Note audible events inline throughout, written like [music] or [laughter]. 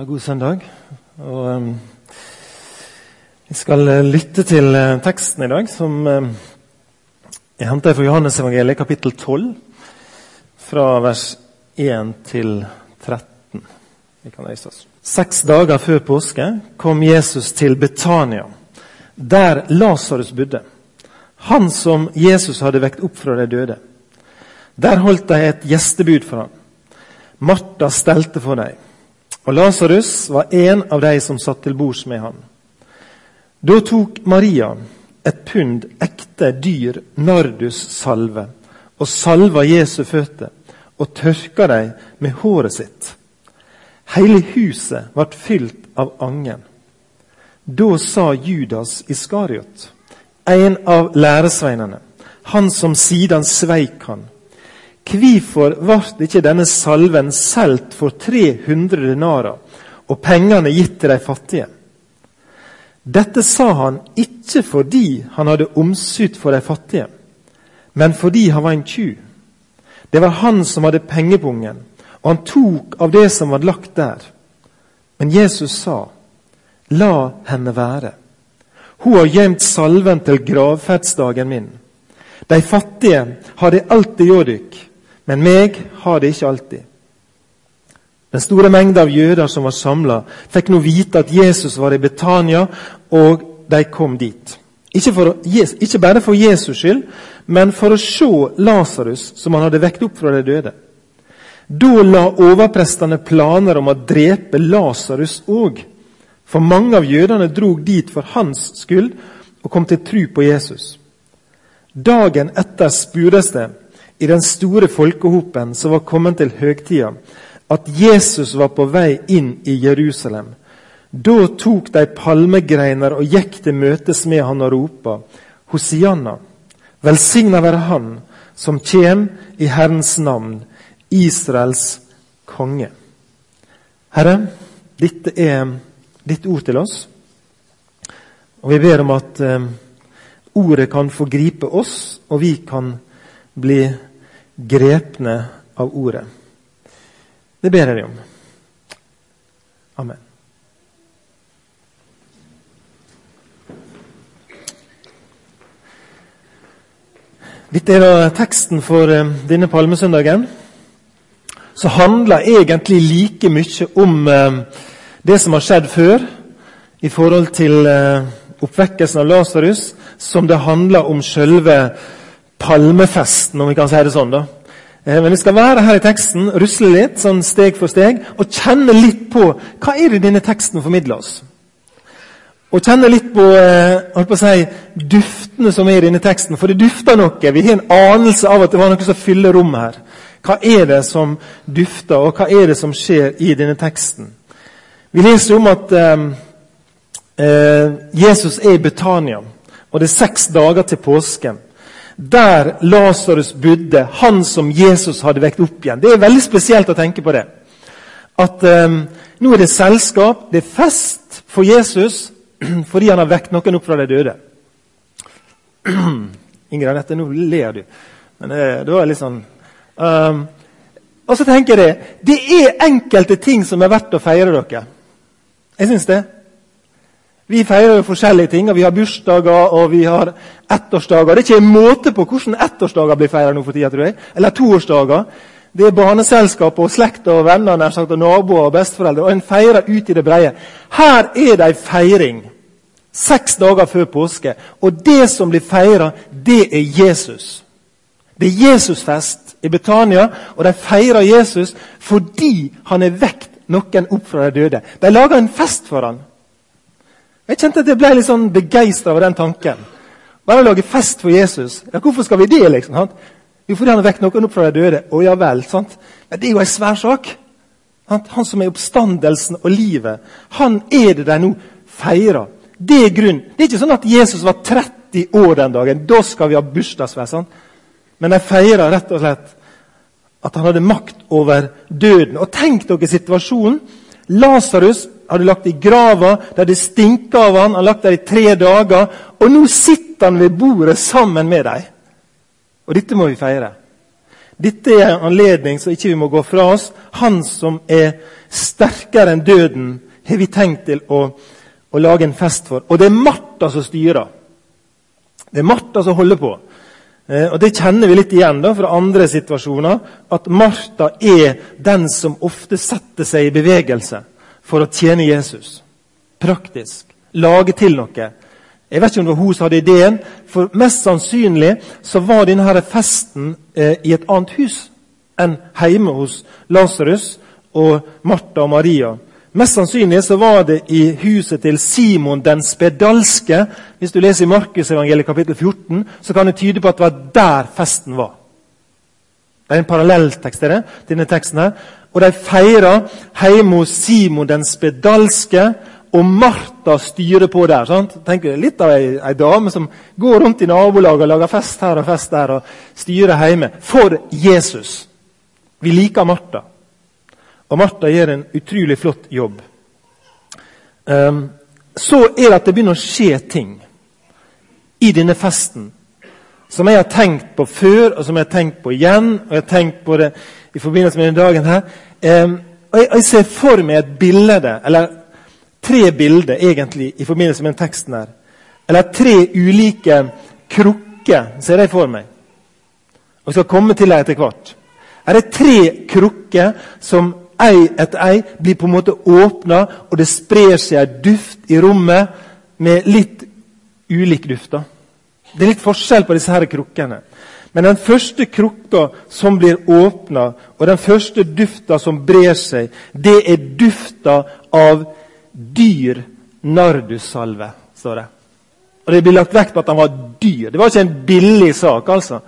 Ja, god søndag. Og, um, skal uh, lytte til uh, teksten i dag, som uh, jeg henter fra Johannesevangeliet, kapittel 12, fra vers 1 til 13. Vi kan reise oss. Seks dager før påske kom Jesus til Betania, der Lasarus bodde. Han som Jesus hadde vekt opp fra de døde. Der holdt de et gjestebud for ham. Martha stelte for dem. Og Lasarus var en av de som satt til bords med han. Da tok Maria et pund ekte dyr nardussalve og salva Jesu føtter og tørka dem med håret sitt. Hele huset ble fylt av angen. Da sa Judas Iskariot, en av læresveinene, han som siden sveik han, Hvorfor ble ikke denne salven solgt for 300 denarer og pengene gitt til de fattige? Dette sa han ikke fordi han hadde omsut for de fattige, men fordi han var en tjuv. Det var han som hadde pengepungen, og han tok av det som var lagt der. Men Jesus sa, 'La henne være.' Hun har gjemt salven til gravferdsdagen min. De fattige har det alltid hjå dykk, men meg har det ikke alltid. Den store mengde av jøder som var samla, fikk nå vite at Jesus var i Betania, og de kom dit. Ikke, for, ikke bare for Jesus skyld, men for å se Lasarus, som han hadde vekt opp fra de døde. Da la overprestene planer om å drepe Lasarus òg. For mange av jødene drog dit for hans skyld og kom til tru på Jesus. Dagen etter spurtes det i den store folkehopen som var kommet til høgtida, at Jesus var på vei inn i Jerusalem. Da tok de palmegreiner og gikk til møtes med han og ropa, Hosianna, velsigna være Han som kjem i Herrens navn, Israels konge. Herre, dette er ditt ord til oss, og vi ber om at eh, ordet kan få gripe oss, og vi kan bli grepne av ordet. Det ber jeg deg om. Amen. Dette er da teksten for eh, denne palmesøndagen. Så handler egentlig like mye om eh, det som har skjedd før i forhold til eh, oppvekkelsen av Lasarus, som det handler om selve palmefesten, om vi kan si det sånn. da. Eh, men vi skal være her i teksten, rusle litt, sånn steg for steg, og kjenne litt på hva er det denne teksten formidler oss. Og kjenne litt på, eh, på si, duftene som er i denne teksten. For det dufter noe. Vi har en anelse av at det var noe som fyller rommet her. Hva er det som dufter, og hva er det som skjer i denne teksten? Vi leser om at eh, eh Jesus er i Betania, og det er seks dager til påsken der Lasarus bodde, han som Jesus hadde vekt opp igjen. Det er veldig spesielt å tenke på det. At um, nå er det selskap, det er fest for Jesus [clears throat] fordi han har vekt noen opp fra de døde. [clears throat] Ingrid Anette, nå ler du. Men det, det var litt sånn um, Og så tenker jeg det. Det er enkelte ting som er verdt å feire dere. Jeg syns det. Vi feirer jo forskjellige ting. og Vi har bursdager og vi har ettårsdager. Det er ikke en måte på hvordan ettårsdager blir feira nå for tida, tror jeg. Eller toårsdager. Det er barneselskap og slekt og venner nær sagt, og naboer og besteforeldre. Og en feirer ut i det breie. Her er det ei feiring seks dager før påske. Og det som blir feira, det er Jesus. Det er Jesusfest i Betania, og de feirer Jesus fordi han er vekt noen opp fra de døde. De lager en fest for han. Jeg kjente at jeg ble litt sånn begeistra over den tanken. Bare lage fest for Jesus. Ja, Hvorfor skal vi det? liksom? Sant? Jo, fordi han har vekket noen opp fra de døde. Å ja vel. sant? Men det er jo en svær sak. Sant? Han som er oppstandelsen og livet. Han er det de nå feirer. Det er grunn. Det er ikke sånn at Jesus var 30 år den dagen. Da skal vi ha bursdagsfest. Men de feirer rett og slett at han hadde makt over døden. Og tenk dere situasjonen. Lasarus hadde lagt i grava, der det stinka av han, han har lagt der i tre dager. Og nå sitter han ved bordet sammen med dem. Og dette må vi feire. Dette er en anledning så ikke vi må gå fra oss. Han som er sterkere enn døden, har vi tenkt til å, å lage en fest for. Og det er Martha som styrer. Det er Martha som holder på. Eh, og Det kjenner vi litt igjen da fra andre situasjoner. At Martha er den som ofte setter seg i bevegelse for å tjene Jesus. Praktisk. Lage til noe. Jeg vet ikke om det var hun som hadde ideen, for mest sannsynlig så var denne festen eh, i et annet hus enn hjemme hos Lasarus og Martha og Maria. Mest sannsynlig så var det i huset til Simon den spedalske. Hvis du leser i Markusevangeliet kapittel 14, så kan det tyde på at det var der festen var. Det er en parallelltekst til det, denne teksten her. Og de feira hjemme hos Simon den spedalske, og Martha styrer på der. sant? Tenk Litt av ei, ei dame som går rundt i nabolaget og lager fest her og fest der og styrer hjemme. For Jesus. Vi liker Martha. Og Martha gjør en utrolig flott jobb. Um, så er det at det begynner å skje ting i denne festen som jeg har tenkt på før, og som jeg har tenkt på igjen. Og jeg har tenkt på det i forbindelse med denne dagen her. Eh, og jeg, jeg, ser for meg et bilde, eller tre bilder egentlig, i forbindelse med den teksten her. Eller tre ulike krukker, ser jeg for meg. Og skal komme til dem etter hvert. Er det tre krukker som ei etter ei blir på en måte åpna, og det sprer seg en duft i rommet med litt ulik duft. da. Det er litt forskjell på disse her krukkene. Men den første krukka som blir åpna, og den første dufta som brer seg, det er dufta av dyr nardussalve, står det. Og Det blir lagt vekt på at den var dyr. Det var ikke en billig sak. altså.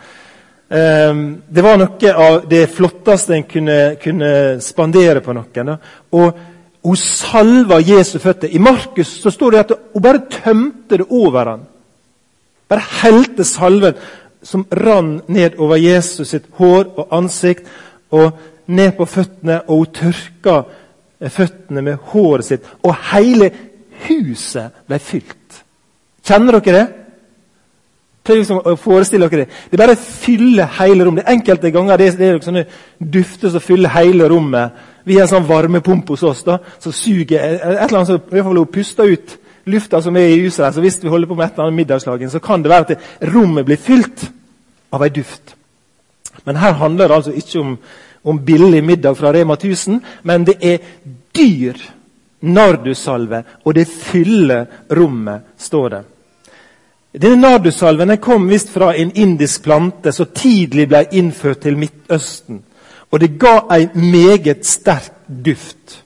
Ehm, det var noe av det flotteste en kunne, kunne spandere på noen. Og hun salva Jesu føtter. I Markus så står det at hun bare tømte det over ham. Bare helte salven som rann ned over Jesus sitt hår og ansikt og ned på føttene. Og hun tørka føttene med håret sitt. Og hele huset ble fylt. Kjenner dere det? Prøv liksom å forestille dere det. Det bare fyller hele rommet. Det Enkelte ganger det, det er det sånne dufter som fyller hele rommet. Vi har en sånn varmepumpe hos oss da, som suger et eller annet som i hvert fall puster ut lufta som er i huset. der, så Hvis vi holder på med et eller annet middagslaging, så kan det være at rommet blir fylt av ei duft. Men her handler det altså ikke om, om billig middag fra Rema 1000, men det er dyr nardussalve, og det fyller rommet, står det. Denne nardussalven kom visst fra en indisk plante som tidlig ble innført til Midtøsten. Og det ga en meget sterk duft.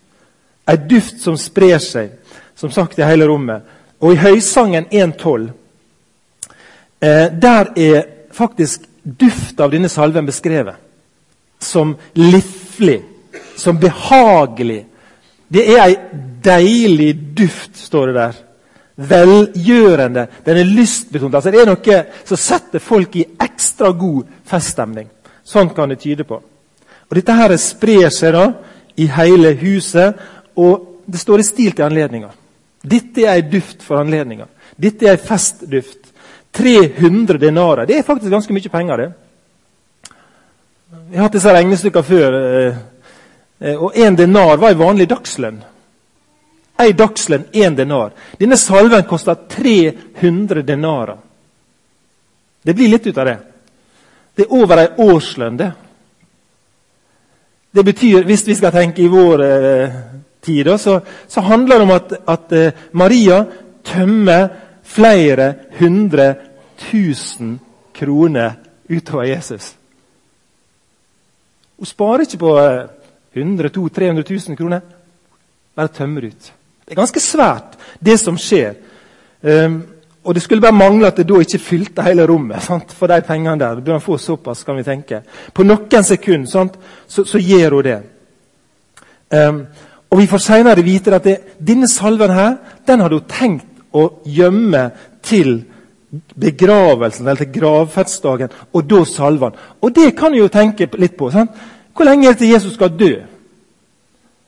En duft som sprer seg, som sagt, i hele rommet. Og i Høysangen 1.12 eh, der er faktisk duft av denne salven beskrevet. Som liflig, som behagelig. Det er ei deilig duft, står det der velgjørende. Den er lystbetont. Altså, det er noe som setter folk i ekstra god feststemning. Sånn kan det tyde på. Og Dette her sprer seg da i hele huset, og det står i stil til anledninga. Dette er ei duft for anledninga. Dette er ei festduft. 300 denarer. Det er faktisk ganske mye penger, det. Jeg har hatt disse regnestykkene før. Eh, eh, og én denar var en vanlig dagslønn. Ei dagslønn, én denar. Denne salven koster 300 denarer. Det blir litt ut av det. Det er over ei årslønn, det. Det betyr, hvis vi skal tenke i vår eh, tid, så, så, handler det om at, at eh, Maria tømmer flere hundre tusen kroner utover Jesus. Hun sparer ikke på eh, 100 200 300 000 kroner. Bare tømmer ut. Det er ganske svært, det som skjer. Um, og Det skulle bare mangle at det da ikke fylte hele rommet [laughs] sant? for de pengene der. Bør han få såpass, kan vi tenke. På noen sekunder så, så, gjør hun det. Um, og Vi får senere vite at denne salven her, den hadde hun tenkt å gjemme til begravelsen, eller til gravferdsdagen, og da salve han. Og det kan vi jo tenke litt på. Sant? Hvor lenge er det til Jesus skal dø?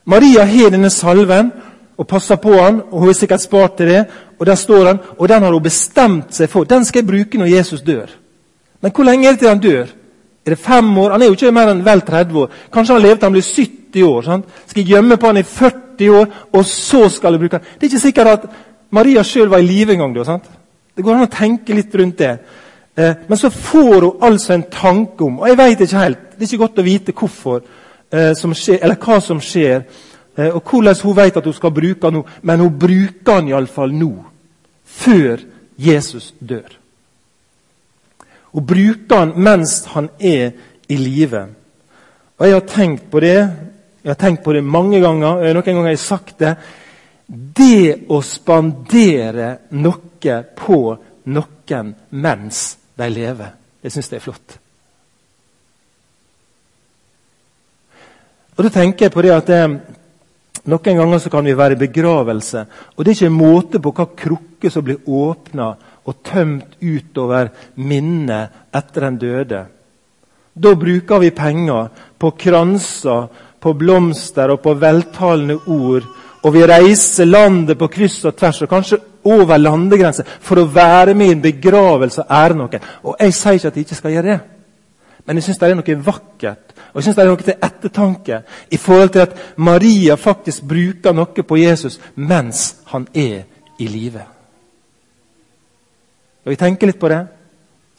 Maria har denne salven, og passer på han, og hun har sikkert spart til det. Og der står han, og den har hun bestemt seg for. Den skal jeg bruke når Jesus dør. Men hvor lenge er det til han dør? Er det fem år? Han er jo ikke mer enn vel 30 år. Kanskje han lever til han blir 70 år. Sant? Skal jeg gjemme på han i 40 år, og så skal jeg bruke han? Det er ikke sikkert at Maria sjøl var i live engang. Det går an å tenke litt rundt det. Eh, men så får hun altså en tanke om Og jeg vet ikke helt, det er ikke godt å vite hvorfor, eh, skjer, eller hva som skjer, eh, og hvordan hun vet at hun skal bruke han nå, men hun bruker han iallfall nå. Før Jesus dør. Hun bruker han mens han er i live. Og jeg har tenkt på det jeg har tenkt på det mange ganger. og Noen ganger har jeg sagt det. Det å spandere noe på noen mens de lever, det syns jeg er flott. Og da tenker jeg på det at det, Noen ganger så kan vi være i begravelse, og det er ikke en måte på hva krukke som blir åpna og tømt utover minnet etter den døde. Da bruker vi penger på kranser, på blomster og på veltalende ord. Og vi reiser landet på kryss og tvers, og kanskje over landegrenser, for å være med i en begravelse og ære noen. Og Jeg sier ikke at de ikke skal gjøre det, men jeg syns det er noe vakkert og jeg synes det er noe til ettertanke i forhold til at Maria faktisk bruker noe på Jesus mens han er i live. Skal vi tenke litt på det?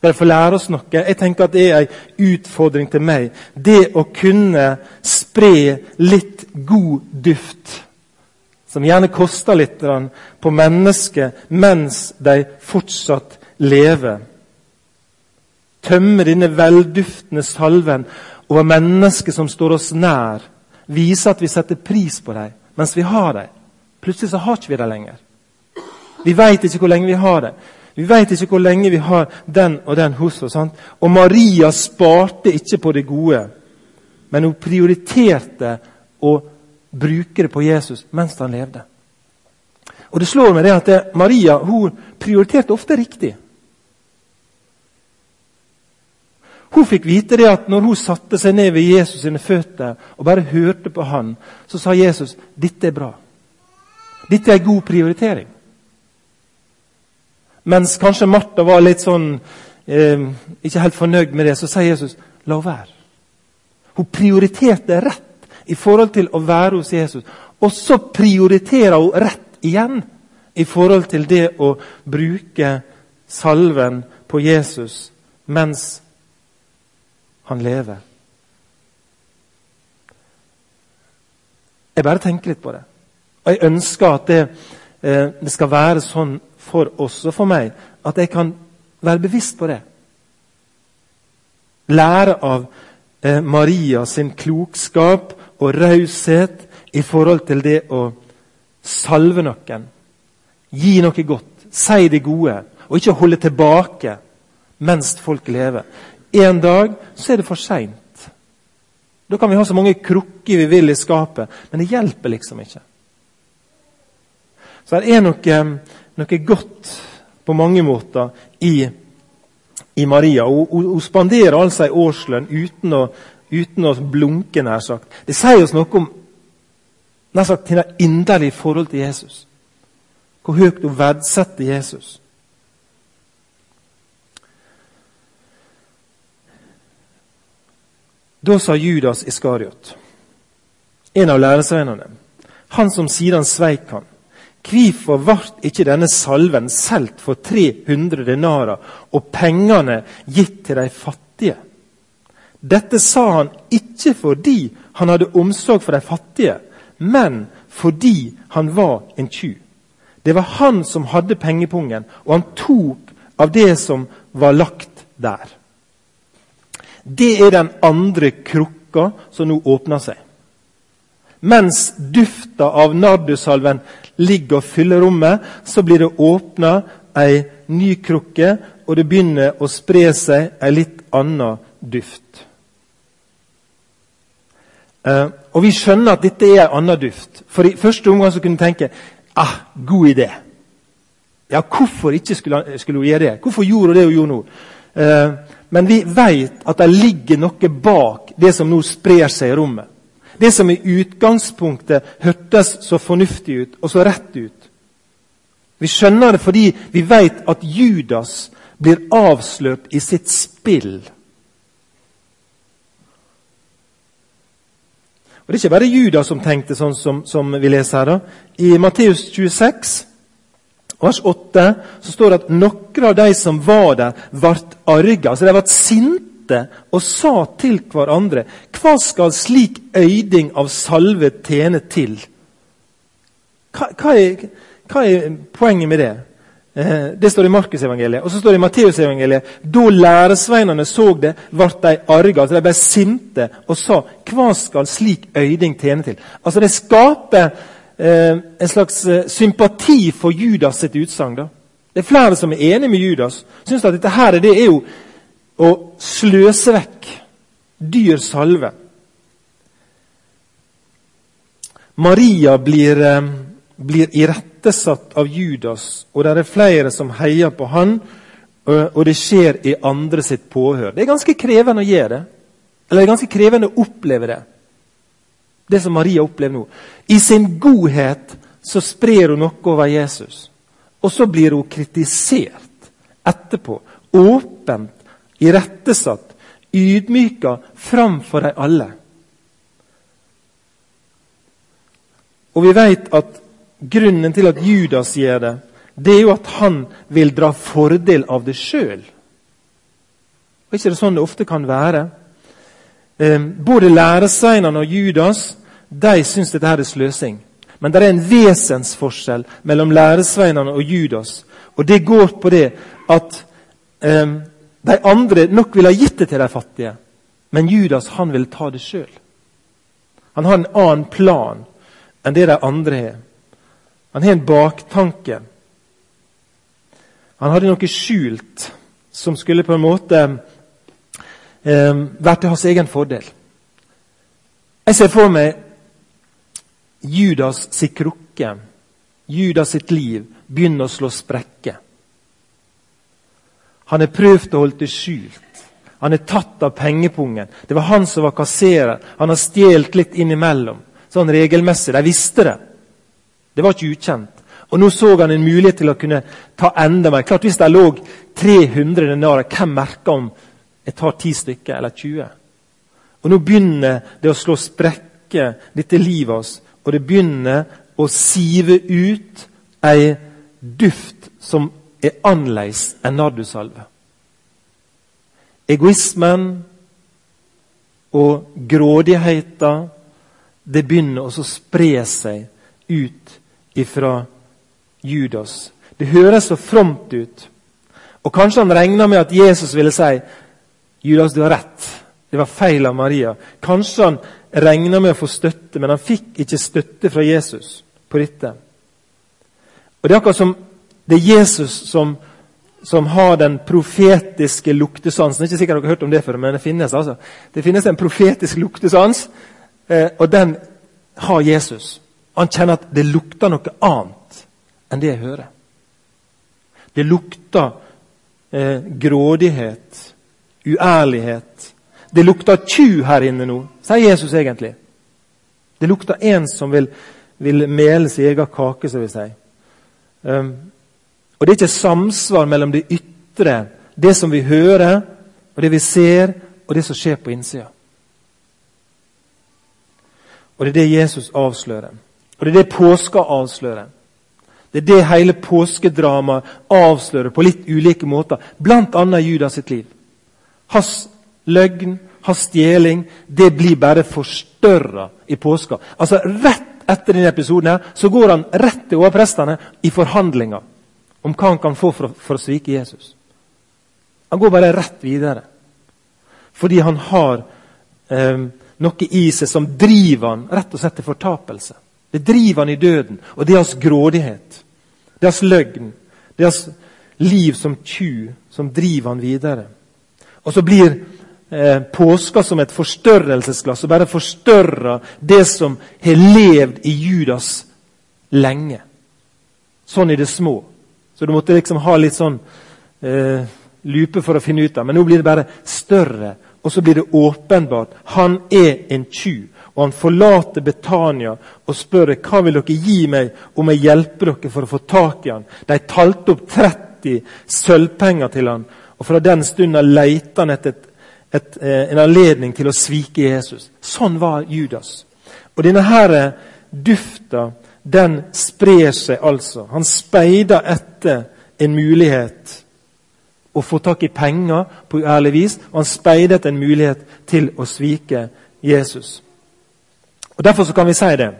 Skal vi få lære oss noe? Jeg tenker at Det er en utfordring til meg. Det å kunne spre litt god duft som gjerne koster litt på mennesket mens de fortsatt lever. Tømme denne velduftende salven over mennesker som står oss nær. Vise at vi setter pris på dem mens vi har dem. Plutselig så har ikke vi dem lenger. Vi veit ikke hvor lenge vi har dem. Vi veit ikke hvor lenge vi har den og den hos oss. Sant? Og Maria sparte ikke på det gode, men hun prioriterte å bruke det på Jesus mens han levde. Og Det slår meg det at det, Maria hun prioriterte ofte riktig. Hun fikk vite det at når hun satte seg ned ved Jesus sine føtter og bare hørte på han, så sa Jesus dette er bra. Dette er god prioritering. Mens kanskje Martha var litt sånn eh, ikke helt fornøyd med det, så sier Jesus la henne være. Hun prioriterte rett i forhold til å være hos Jesus. Og så prioriterer hun rett igjen i forhold til det å bruke salven på Jesus mens han lever. Jeg bare tenker litt på det. Og jeg ønsker at det, eh, det skal være sånn for oss og for meg at jeg kan være bevisst på det. Lære av eh, Maria sin klokskap og raushet i forhold til det å salve noen. Gi noe godt. Si det gode. Og ikke holde tilbake mens folk lever. En dag så er det for seint. Da kan vi ha så mange krukker vi vil i skapet, men det hjelper liksom ikke. Så det er noe, noe godt på mange måter i, i Maria. Hun, hun, hun spanderer altså ei årslønn uten å uten å blunke, nær sagt. Det sier oss noe om nær sagt hennes inderlige forhold til Jesus. Hvor høyt hun verdsetter Jesus. Da sa Judas Iskariot, en av læresveinene, han som siden sveik han, Hvorfor ble ikke denne salven solgt for 300 denarer og pengene gitt til de fattige? Dette sa han ikke fordi han hadde omsorg for de fattige, men fordi han var en tjuv. Det var han som hadde pengepungen, og han tok av det som var lagt der. Det er den andre krukka som nå åpner seg. Mens dufta av nardusalven ligger og fyller rommet, så blir det åpna ei ny krukke, og det begynner å spre seg ei litt annen duft. Eh, og Vi skjønner at dette er en annen duft. For I første omgang så kunne vi tenke ah, god idé. Ja, Hvorfor ikke skulle, skulle hun gjøre det? Hvorfor gjorde hun det hun gjorde nå? Eh, men vi vet at det ligger noe bak det som nå sprer seg i rommet det som i utgangspunktet hørtes så fornuftig ut og så rett ut. Vi skjønner det fordi vi vet at Judas blir avslørt i sitt spill. Og Det er ikke bare Judas som tenkte sånn som, som vi leser her. da. I Matteus 26 vers 8 så står det at noen av de som var der, ble arga. Altså de ble sinte og sa til hverandre Hva skal slik øyding av salve tjene til? Hva, hva, er, hva er poenget med det? Eh, det står i Markusevangeliet. Og så står det i Matteusevangeliet da læresveinene så det, ble de arga. Altså de ble sinte og sa hva skal slik øyding tjene til? Altså Det skaper eh, en slags eh, sympati for Judas sitt utsagn. Det er flere som er enig med Judas. Synes at dette her det er jo å sløse vekk dyr salve. Maria blir, eh, blir irettesatt av Judas, og det er flere som heier på han, og det skjer i andre sitt påhør. Det er ganske krevende å gjøre det. Eller det er ganske krevende å oppleve det. Det som Maria opplever nå. I sin godhet så sprer hun noe over Jesus. Og så blir hun kritisert etterpå. Åpent, irettesatt, ydmyka framfor de alle. Og vi vet at Grunnen til at Judas gjør det, det er jo at han vil dra fordel av det sjøl. Og ikke det sånn det ofte kan være? Eh, både læresveinene og Judas de syns dette er sløsing. Men det er en vesensforskjell mellom læresveinene og Judas. Og det går på det at eh, de andre nok ville ha gitt det til de fattige, men Judas han vil ta det sjøl. Han har en annen plan enn det de andre har. Han har en baktanke. Han hadde noe skjult som skulle på en måte eh, vært til hans egen fordel. Jeg ser for meg Judas sitt krukke, Judas sitt liv, begynner å slå sprekker. Han har prøvd å holde det skjult. Han er tatt av pengepungen. Det var han som var kasserer. Han har stjålet litt innimellom. Sånn regelmessig. De visste det. Det var ikke ukjent. Og Nå så han en mulighet til å kunne ta enda mer. Klart Hvis det lå 300 denarer, hvem merker om jeg tar 10 stykker eller 20? Og Nå begynner det å slå sprekker, dette livet oss, og det begynner å sive ut ei duft som er annerledes enn nardusalve. Egoismen og grådigheten det begynner å spre seg ut ifra Judas. Det høres så fromt ut. Og Kanskje han regna med at Jesus ville si Judas, du har rett. Det var feil av Maria. Kanskje han regna med å få støtte, men han fikk ikke støtte fra Jesus på dette. Og Det er akkurat som det er Jesus som, som har den profetiske luktesansen. Det er ikke sikkert dere har hørt om det før, men det finnes altså. Det finnes en profetisk luktesans, eh, og den har Jesus. Han kjenner at det lukter noe annet enn det jeg hører. Det lukter eh, grådighet, uærlighet. Det lukter tju her inne nå, sier Jesus egentlig. Det lukter en som vil, vil mele sin egen kake, som vi sier. Um, og Det er ikke samsvar mellom det ytre, det som vi hører, og det vi ser, og det som skjer på innsida. Og det er det Jesus avslører. Og Det er det påska avslører. Det er det hele påskedramaet avslører på litt ulike måter, bl.a. Judas sitt liv. Hans løgn, hans stjeling, det blir bare forstørra i påska. Altså Rett etter denne episoden her, så går han rett til overprestene i forhandlinger om hva han kan få for, for å svike Jesus. Han går bare rett videre. Fordi han har eh, noe i seg som driver han rett og slett til fortapelse. Det driver han i døden. Og det er hans grådighet. Det er hans løgn. Det er hans liv som tjuv som driver han videre. Og så blir eh, påska som et forstørrelsesglass og bare forstørrer det som har levd i Judas lenge. Sånn i det små. Så du måtte liksom ha litt sånn eh, lupe for å finne ut av. Men nå blir det bare større, og så blir det åpenbart. Han er en tjuv. Og han forlater Betania og spør hva vil dere gi meg om jeg hjelper dere for å få tak i han. De talte opp 30 sølvpenger til han, og fra den stunden leter han etter et, et, eh, en anledning til å svike Jesus. Sånn var Judas. Og denne her dufta, den sprer seg altså. Han speider etter en mulighet å få tak i penger på uærlig vis, og han speider etter en mulighet til å svike Jesus. Og Derfor så kan vi si det.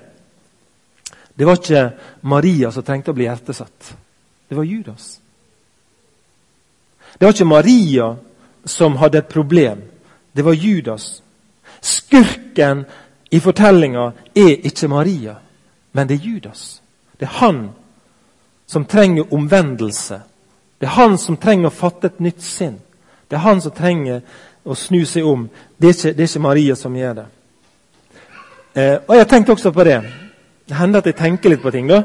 Det var ikke Maria som trengte å bli hjertesatt. Det var Judas. Det var ikke Maria som hadde et problem. Det var Judas. Skurken i fortellinga er ikke Maria, men det er Judas. Det er han som trenger omvendelse. Det er han som trenger å fatte et nytt sinn. Det er han som trenger å snu seg om. Det er ikke, det er ikke Maria som gjør det. Eh, og Jeg har tenkt også på det. Det hender at jeg tenker litt på ting. da.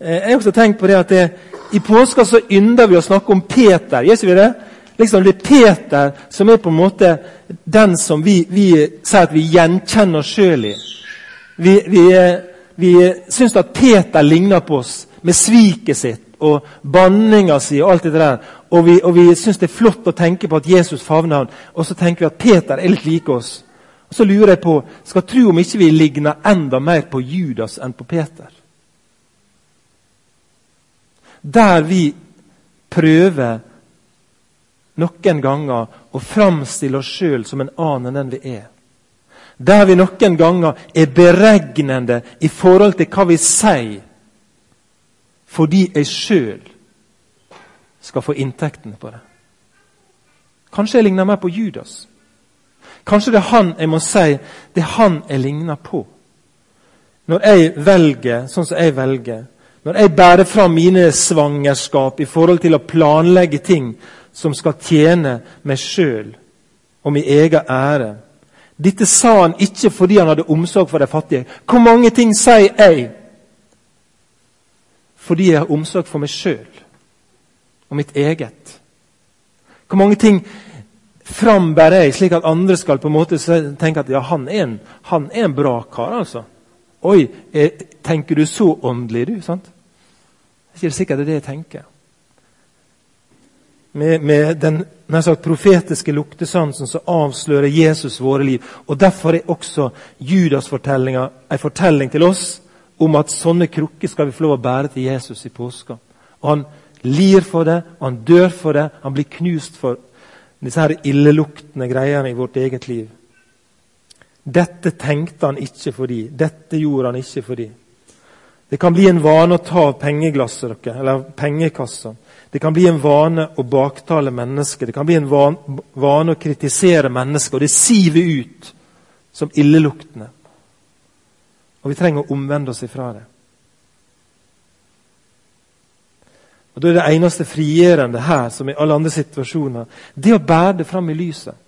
Eh, jeg har også tenkt på det at det, I påska så ynder vi å snakke om Peter. Gjør vi det? Liksom Det er Peter som er på en måte den som vi, vi sier at vi gjenkjenner oss sjøl i. Vi, vi, vi syns at Peter ligner på oss med sviket sitt og banninga si og alt det der. Og vi, og vi syns det er flott å tenke på at Jesus favner ham. Og så tenker vi at Peter er litt like oss. Og Så lurer jeg på skal tro om ikke vi ligner enda mer på Judas enn på Peter. Der vi prøver noen ganger å framstille oss sjøl som en annen enn vi er. Der vi noen ganger er beregnende i forhold til hva vi sier, fordi jeg sjøl skal få inntektene på det. Kanskje jeg ligner mer på Judas. Kanskje det er han jeg må si det er han jeg ligner på. Når jeg velger sånn som jeg velger, når jeg bærer fram mine svangerskap i forhold til å planlegge ting som skal tjene meg sjøl og min egen ære Dette sa han ikke fordi han hadde omsorg for de fattige. Hvor mange ting sier jeg fordi jeg har omsorg for meg sjøl og mitt eget? Hvor mange ting frambærer jeg, slik at andre skal på en måte tenke at ja, han er en, han er en bra kar? altså. Oi, er, tenker du så åndelig, du? sant? Det er ikke sikkert er det jeg tenker. Med, med den sagt, profetiske luktesansen som avslører Jesus våre liv. Og Derfor er også Judas-fortellinga en fortelling til oss om at sånne krukker skal vi få lov å bære til Jesus i påska. Og Han lir for det, han dør for det, han blir knust for disse her illeluktende greiene i vårt eget liv. Dette tenkte han ikke for de. Dette gjorde han ikke for de. Det kan bli en vane å ta pengeglasset dere, eller pengekassa. Det kan bli en vane å baktale mennesker. Det kan bli en vane å kritisere mennesker. Og det siver ut som illeluktende. Og vi trenger å omvende oss ifra det. Og Da er det eneste frigjørende her, som i alle andre situasjoner, det å bære det fram i lyset.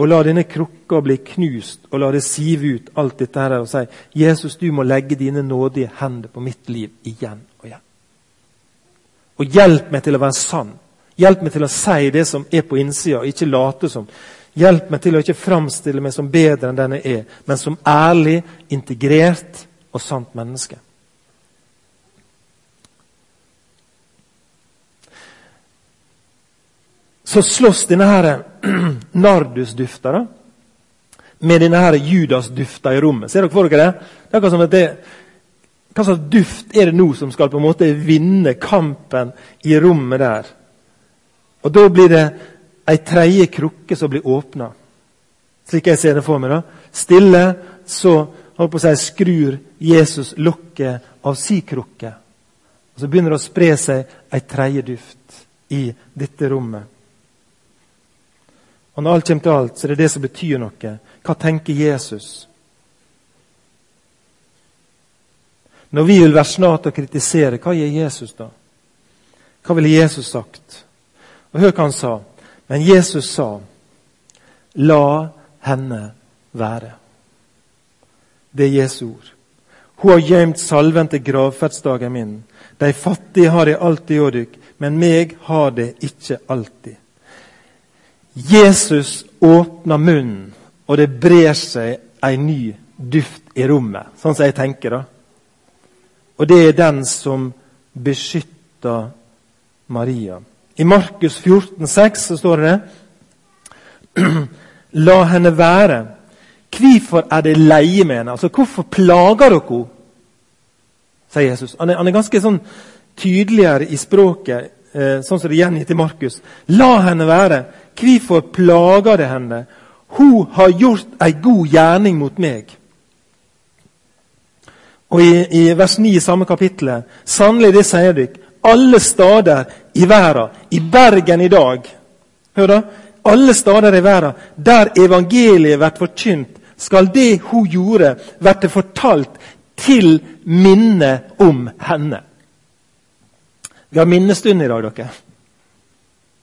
Og la denne krukka bli knust, og la det sive ut alt dette her og si Jesus, du må legge dine nådige hender på mitt liv igjen og hjelp meg til å være sann. Hjelp meg til å si det som er på innsida, ikke late som. Hjelp meg til å ikke framstille meg som bedre enn den jeg er, men som ærlig, integrert og sant menneske. så slåss denne her [clears throat] nardusdufta med denne her judasdufta i rommet. Ser dere for dere det? Det er akkurat som at det, Hva slags duft er det nå som skal på en måte vinne kampen i rommet der? Og Da blir det ei tredje krukke som blir åpna. Slik jeg ser det for meg. da. Stille, så holdt på å si, skrur Jesus lokket av si krukke. Og Så begynner det å spre seg ei tredje duft i dette rommet. Og Når alt kommer til alt, så er det det som betyr noe. Hva tenker Jesus? Når vi vil være snart og kritisere, hva gjør Jesus da? Hva ville Jesus sagt? Og Hør hva han sa. Men Jesus sa, 'La henne være'. Det er Jesu ord. Hun har gjemt salven til gravferdsdagen min. De fattige har det alltid å dykk, men meg har det ikke alltid. Jesus åpner munnen, og det brer seg en ny duft i rommet. Sånn som jeg tenker. da. Og det er den som beskytter Maria. I Markus 14, 14,6 så står det [clears throat] La henne være. Hvorfor er det leie med henne? Altså, Hvorfor plager dere henne? sier Jesus. Han er, han er ganske sånn tydeligere i språket, eh, sånn som det er gjengitt i Markus. La henne være. Hvorfor plager det henne? Hun har gjort ei god gjerning mot meg. Og i, i vers 9 i samme kapittel Sannelig, det sier dere, alle steder i verden, i Bergen i dag Hør da, Alle steder i verden der evangeliet blir forkynt, skal det hun gjorde, bli fortalt til minne om henne. Vi har minnestund i dag, dere.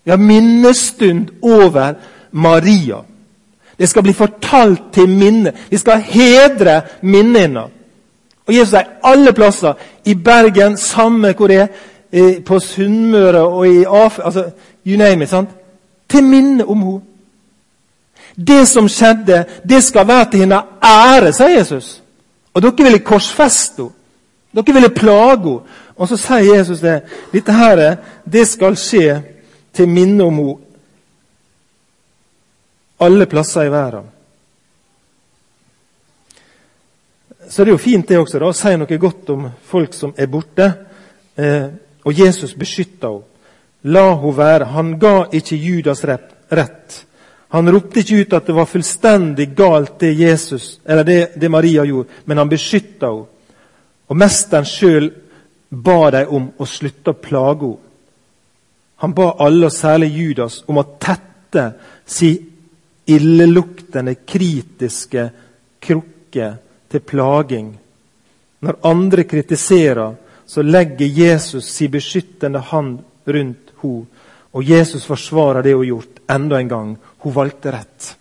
Vi har minnestund over Maria. Det skal bli fortalt til minne. Vi skal hedre minnet hennes. Og Jesus sier alle plasser, i Bergen, samme hvor det er, på Sunnmøre og i Afrika altså, You name it. sant? Til minne om henne. Det som skjedde, det skal være til hennes ære, sier Jesus. Og dere ville korsfeste henne. Dere ville plage henne. Og så sier Jesus det. Dette her, det skal skje til minne om henne alle plasser i verden. Så det er jo fint det også da, å si noe godt om folk som er borte. Eh, og Jesus beskytta henne. La henne være. Han ga ikke Judas rett. Han ropte ikke ut at det var fullstendig galt, det Jesus, eller det, det Maria gjorde, men han beskytta henne. Og mesteren sjøl ba dem om å slutte å plage henne. Han ba alle, og særlig Judas, om å tette si illeluktende, kritiske krukke til plaging. Når andre kritiserer, så legger Jesus sin beskyttende hand rundt henne. Og Jesus forsvarer det hun har gjort, enda en gang. Hun valgte rett.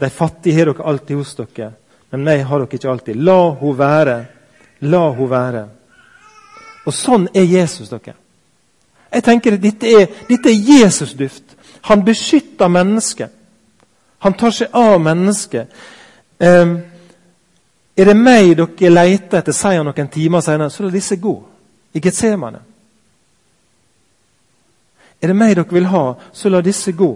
De fattige har dere alltid hos dere, men meg har dere ikke alltid. La hun være. La hun være. Og sånn er Jesus, dere. Jeg tenker at Dette er, dette er Jesus-duft. Han beskytter mennesket. Han tar seg av mennesket. Um, er det meg dere leter etter, sier han noen timer senere, så la disse gå. I Getsemane. Er det meg dere vil ha, så la disse gå.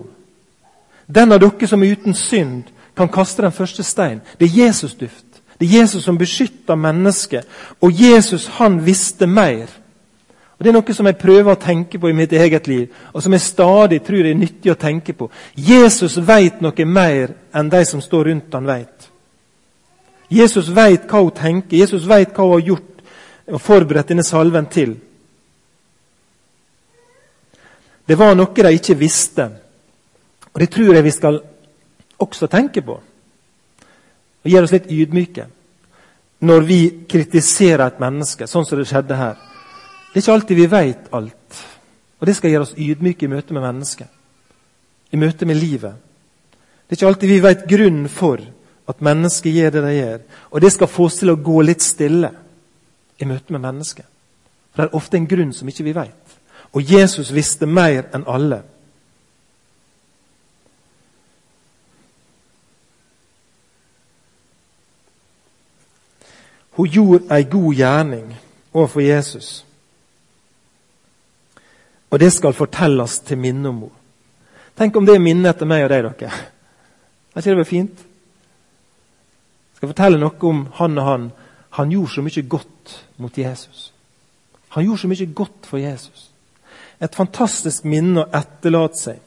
Den av dere som er uten synd, kan kaste den første stein. Det er Jesus-duft. Det er Jesus som beskytter mennesket. Og Jesus han visste mer. Og Det er noe som jeg prøver å tenke på i mitt eget liv, og som jeg stadig tror er nyttig å tenke på. Jesus vet noe mer enn de som står rundt han vet. Jesus vet hva hun tenker, Jesus vet hva hun har gjort og forberedt denne salven til. Det var noe de ikke visste. Og Det tror jeg vi skal også tenke på. Og gjøre oss litt ydmyke når vi kritiserer et menneske, sånn som det skjedde her. Det er ikke alltid vi vet alt. Og det skal gjøre oss ydmyke i møte med mennesket. I møte med livet. Det er ikke alltid vi vet grunnen for at mennesket gjør det de gjør. Og det skal få oss til å gå litt stille i møte med mennesket. For det er ofte en grunn som ikke vi vet. Og Jesus visste mer enn alle. Hun gjorde ei god gjerning overfor Jesus. Og det skal fortelles til minne om henne. Tenk om det er minnet etter meg og deg, dere. Er ikke det fint? Skal fortelle noe om han og han. Han gjorde så mye godt mot Jesus. Han gjorde så mye godt for Jesus et fantastisk minne å etterlate seg.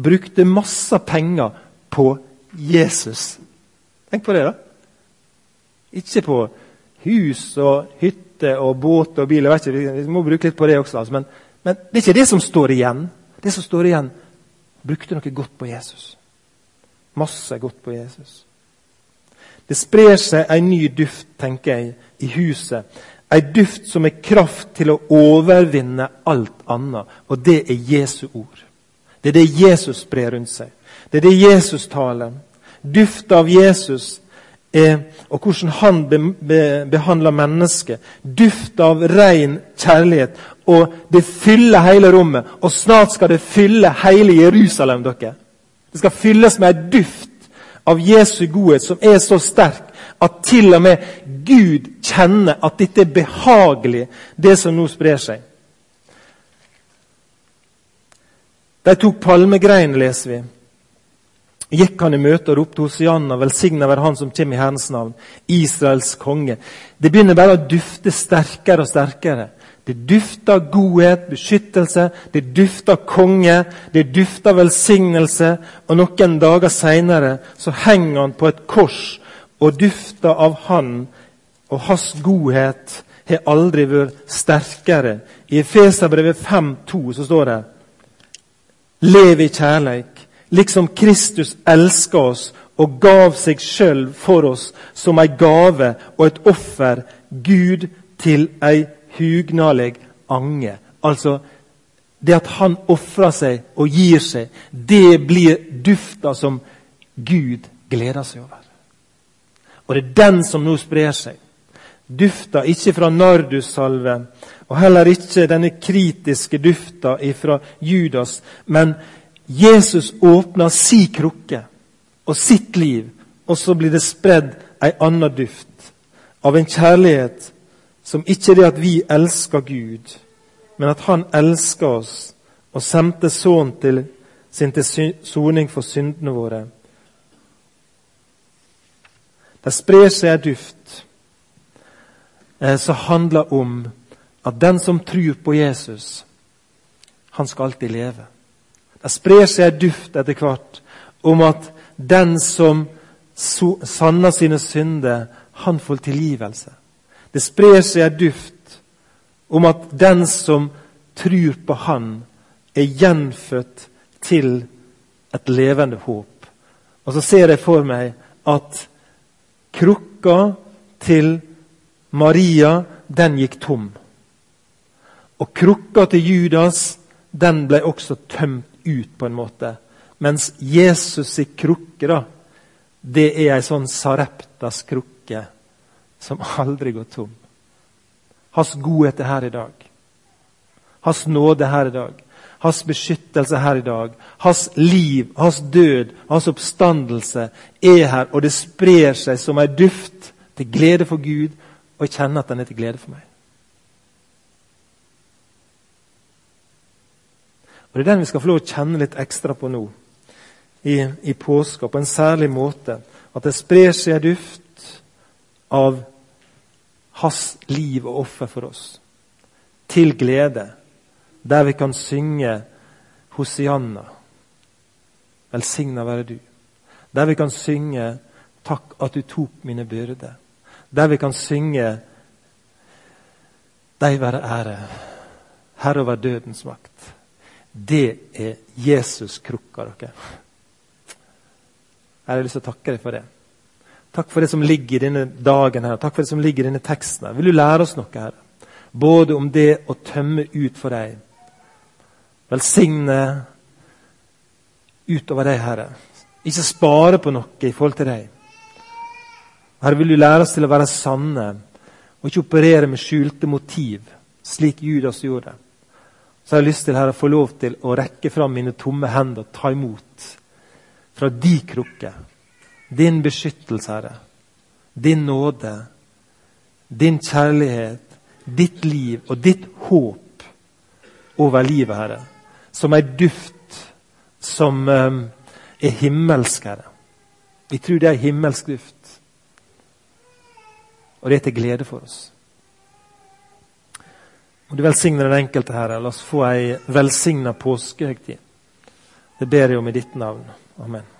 Brukte masse penger på Jesus. Tenk på det, da. Ikke på hus og hytte og båt og bil. Ikke, Vi må bruke litt på det også. Altså. Men, men, det er ikke det som står igjen. Det som står igjen, brukte noe godt på Jesus. Masse godt på Jesus. Det sprer seg en ny duft, tenker jeg, i huset En duft som er kraft til å overvinne alt annet. Og det er Jesu ord. Det er det Jesus sprer rundt seg. Det er det Jesus taler. Duft av Jesus er, og hvordan han be, be, behandler mennesket. Duft av ren kjærlighet. Og det fyller hele rommet. Og snart skal det fylle hele Jerusalem. dere. Det skal fylles med en duft av Jesu godhet som er så sterk at til og med Gud kjenner at dette er behagelig, det som nå sprer seg. De tok palmegrein, leser vi. gikk han i møte og ropte Hosianna, velsigna være han som kommer i Herrens navn, Israels konge. Det begynner bare å dufte sterkere og sterkere. Det dufter godhet, beskyttelse, det dufter konge, det dufter velsignelse. Og noen dager seinere henger han på et kors, og dufter av han og hans godhet har aldri vært sterkere. I Efeserbrevet 5,2 så står det Lev i kjærleik, liksom Kristus elsker oss og gav seg sjøl for oss som ei gave og et offer, Gud til ei hugnalig ange. Altså det at han ofrer seg og gir seg, det blir dufta som Gud gleder seg over. Og det er den som nå sprer seg. Dufta ikke fra nardussalve, og heller ikke denne kritiske dufta fra Judas, men Jesus åpner si krukke og sitt liv, og så blir det spredd ei anna duft av en kjærlighet som ikke er det at vi elsker Gud, men at Han elsker oss og sendte Sønnen til sin til soning for syndene våre. Det sprer seg en duft eh, som handler om at den som tror på Jesus, han skal alltid leve. Det sprer seg en duft etter hvert om at den som sanner sine synder, han får tilgivelse. Det sprer seg en duft om at den som tror på Han, er gjenfødt til et levende håp. Og så ser jeg for meg at krukka til Maria, den gikk tom. Og krukka til Judas, den ble også tømt ut, på en måte. Mens Jesus' krukke, da, det er ei sånn Sareptas krukke som aldri går tom. Hans godhet er her i dag. Hans nåde er her i dag. Hans beskyttelse er her i dag. Hans liv, hans død, hans oppstandelse er her, og det sprer seg som en duft til glede for Gud, og jeg kjenner at den er til glede for meg. Og Det er den vi skal få lov å kjenne litt ekstra på nå, i, i påska, på en særlig måte. At det sprer seg en duft av hans liv og offer for oss. Til glede, der vi kan synge Hosianna. Velsigna være du. Der vi kan synge Takk at du tok mine byrder. Der vi kan synge Deg være ære, Herre over dødens makt. Det er Jesus krukka dere. Jeg har lyst til å takke deg for det. Takk for det som ligger i denne dagen her. Takk for det som ligger i denne teksten. her. Vil du lære oss noe, her? Både om det å tømme ut for deg. Velsigne utover deg, Herre. Ikke spare på noe i forhold til deg. Herre, vil du lære oss til å være sanne og ikke operere med skjulte motiv, slik Judas gjorde. Så har jeg lyst til Herre, å få lov til å rekke fram mine tomme hender og ta imot fra de krukke din beskyttelse, Herre. Din nåde, din kjærlighet, ditt liv og ditt håp over livet, Herre. Som ei duft som um, er himmelsk, Herre. Vi tror det er himmelsk duft. Og det er til glede for oss. Må Du velsigne den enkelte, Herre. La oss få ei velsigna påskehøgtid. Det ber jeg om i ditt navn. Amen.